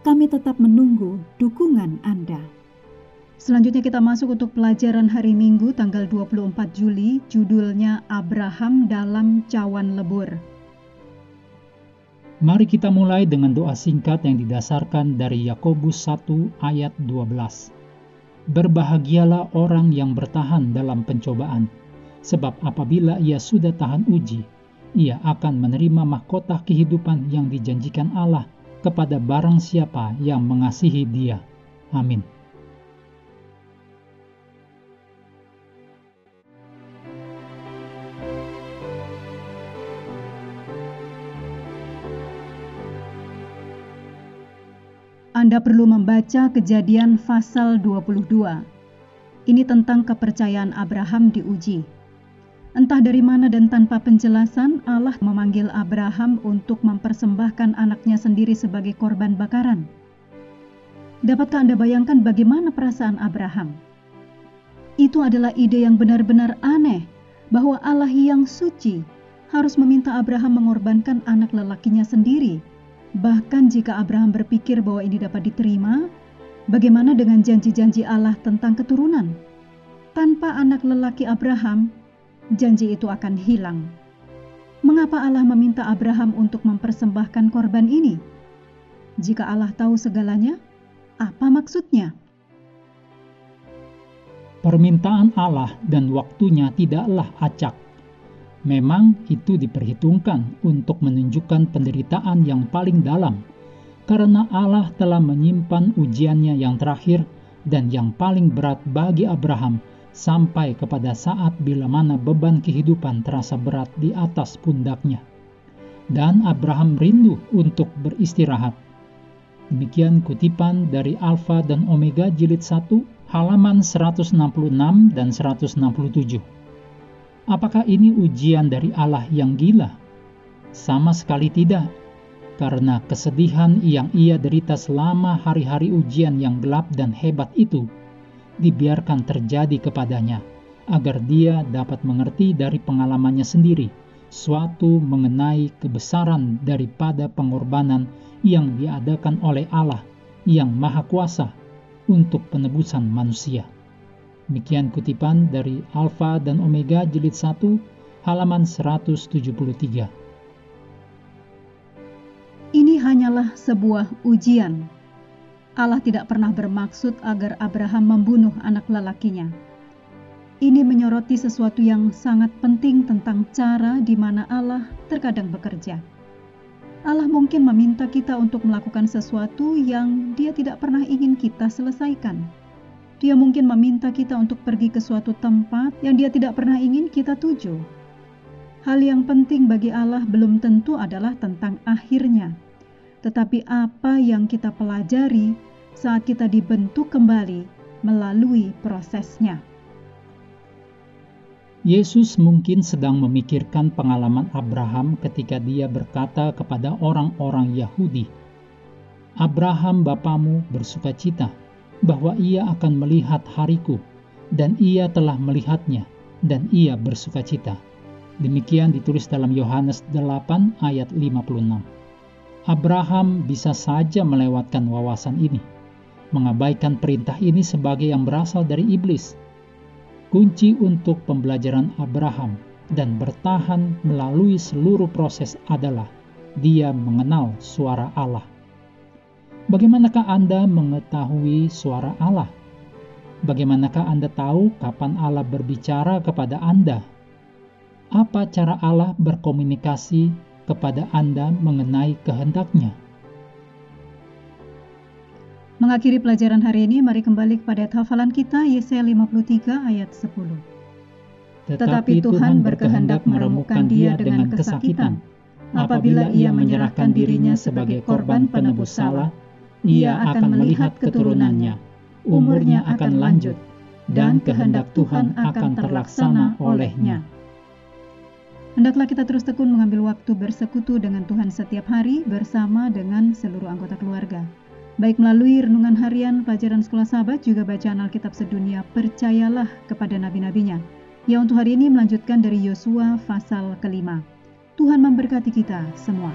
Kami tetap menunggu dukungan Anda. Selanjutnya kita masuk untuk pelajaran hari Minggu tanggal 24 Juli, judulnya Abraham dalam cawan lebur. Mari kita mulai dengan doa singkat yang didasarkan dari Yakobus 1 ayat 12. Berbahagialah orang yang bertahan dalam pencobaan, sebab apabila ia sudah tahan uji, ia akan menerima mahkota kehidupan yang dijanjikan Allah kepada barang siapa yang mengasihi Dia. Amin. Anda perlu membaca Kejadian pasal 22. Ini tentang kepercayaan Abraham diuji. Entah dari mana dan tanpa penjelasan, Allah memanggil Abraham untuk mempersembahkan anaknya sendiri sebagai korban bakaran. Dapatkah Anda bayangkan bagaimana perasaan Abraham? Itu adalah ide yang benar-benar aneh, bahwa Allah yang suci harus meminta Abraham mengorbankan anak lelakinya sendiri. Bahkan jika Abraham berpikir bahwa ini dapat diterima, bagaimana dengan janji-janji Allah tentang keturunan? Tanpa anak lelaki Abraham, janji itu akan hilang. Mengapa Allah meminta Abraham untuk mempersembahkan korban ini? Jika Allah tahu segalanya, apa maksudnya? Permintaan Allah dan waktunya tidaklah acak. Memang itu diperhitungkan untuk menunjukkan penderitaan yang paling dalam, karena Allah telah menyimpan ujiannya yang terakhir dan yang paling berat bagi Abraham sampai kepada saat bila mana beban kehidupan terasa berat di atas pundaknya. Dan Abraham rindu untuk beristirahat. Demikian kutipan dari Alfa dan Omega jilid 1 halaman 166 dan 167. Apakah ini ujian dari Allah yang gila? Sama sekali tidak, karena kesedihan yang ia derita selama hari-hari ujian yang gelap dan hebat itu dibiarkan terjadi kepadanya, agar dia dapat mengerti dari pengalamannya sendiri suatu mengenai kebesaran daripada pengorbanan yang diadakan oleh Allah yang Maha Kuasa untuk penebusan manusia. Demikian kutipan dari Alfa dan Omega jilid 1 halaman 173. Ini hanyalah sebuah ujian Allah tidak pernah bermaksud agar Abraham membunuh anak lelakinya. Ini menyoroti sesuatu yang sangat penting tentang cara di mana Allah terkadang bekerja. Allah mungkin meminta kita untuk melakukan sesuatu yang Dia tidak pernah ingin kita selesaikan. Dia mungkin meminta kita untuk pergi ke suatu tempat yang Dia tidak pernah ingin kita tuju. Hal yang penting bagi Allah belum tentu adalah tentang akhirnya, tetapi apa yang kita pelajari saat kita dibentuk kembali melalui prosesnya. Yesus mungkin sedang memikirkan pengalaman Abraham ketika dia berkata kepada orang-orang Yahudi, "Abraham bapamu bersuka cita bahwa ia akan melihat hariku, dan ia telah melihatnya, dan ia bersuka cita." Demikian ditulis dalam Yohanes 8 ayat 56. Abraham bisa saja melewatkan wawasan ini, mengabaikan perintah ini sebagai yang berasal dari iblis. Kunci untuk pembelajaran Abraham dan bertahan melalui seluruh proses adalah dia mengenal suara Allah. Bagaimanakah Anda mengetahui suara Allah? Bagaimanakah Anda tahu kapan Allah berbicara kepada Anda? Apa cara Allah berkomunikasi kepada Anda mengenai kehendaknya? Mengakhiri pelajaran hari ini, mari kembali kepada hafalan kita Yesaya 53 ayat 10. Tetapi Tuhan berkehendak meremukkan dia dengan kesakitan. Apabila ia menyerahkan dirinya sebagai korban penebus salah, ia akan melihat keturunannya, umurnya akan lanjut, dan kehendak Tuhan akan terlaksana olehnya. Hendaklah kita terus tekun mengambil waktu bersekutu dengan Tuhan setiap hari bersama dengan seluruh anggota keluarga. Baik melalui renungan harian, pelajaran sekolah sahabat, juga bacaan Alkitab sedunia, percayalah kepada nabi-nabinya Ya untuk hari ini melanjutkan dari Yosua pasal kelima. Tuhan memberkati kita semua.